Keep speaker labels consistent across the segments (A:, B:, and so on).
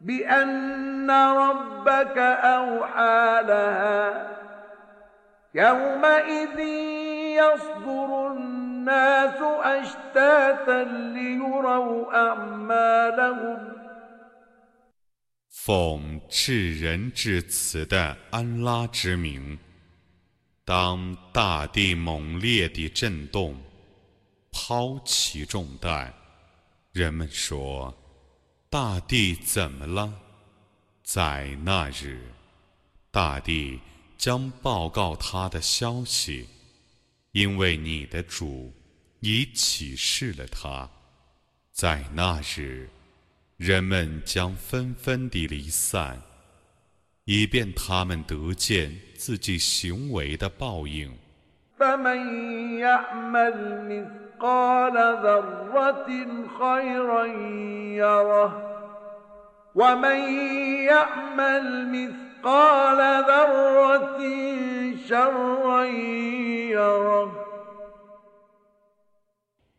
A: بأن ربك أوحى لها يومئذ يصدر الناس أشتاتا ليروا أعمالهم
B: 奉至仁至慈的安拉之名，当大地猛烈地震动，抛起重担，人们说：“ 大地怎么了？”在那日，大地将报告他的消息，因为你的主已启示了他。在那日。人们将纷纷地离散，以便他们得见自己行为的报应。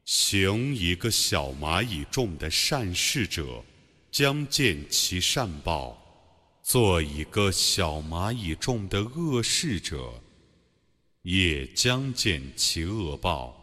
B: 行一个小蚂蚁重的善事者。将见其善报，做一个小蚂蚁重的恶事者，也将见其恶报。